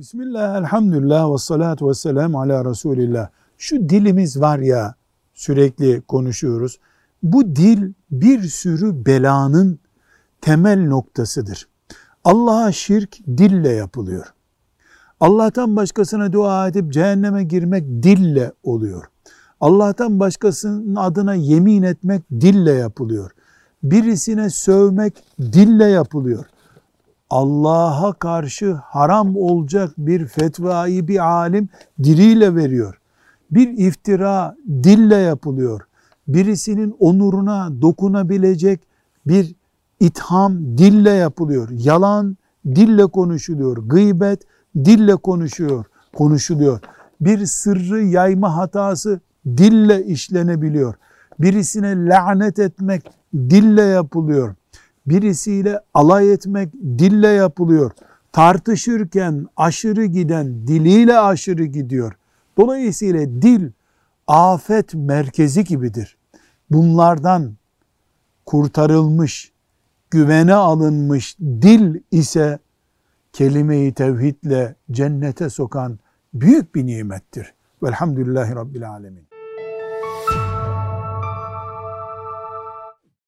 Bismillah, elhamdülillah ve salatu ve selamu ala Resulillah. Şu dilimiz var ya sürekli konuşuyoruz. Bu dil bir sürü belanın temel noktasıdır. Allah'a şirk dille yapılıyor. Allah'tan başkasına dua edip cehenneme girmek dille oluyor. Allah'tan başkasının adına yemin etmek dille yapılıyor. Birisine sövmek dille yapılıyor. Allah'a karşı haram olacak bir fetvayı bir alim diliyle veriyor. Bir iftira dille yapılıyor. Birisinin onuruna dokunabilecek bir itham dille yapılıyor. Yalan dille konuşuluyor. Gıybet dille konuşuyor, konuşuluyor. Bir sırrı yayma hatası dille işlenebiliyor. Birisine lanet etmek dille yapılıyor. Birisiyle alay etmek dille yapılıyor. Tartışırken aşırı giden diliyle aşırı gidiyor. Dolayısıyla dil afet merkezi gibidir. Bunlardan kurtarılmış, güvene alınmış dil ise kelime-i tevhidle cennete sokan büyük bir nimettir. Velhamdülillahi Rabbil Alemin.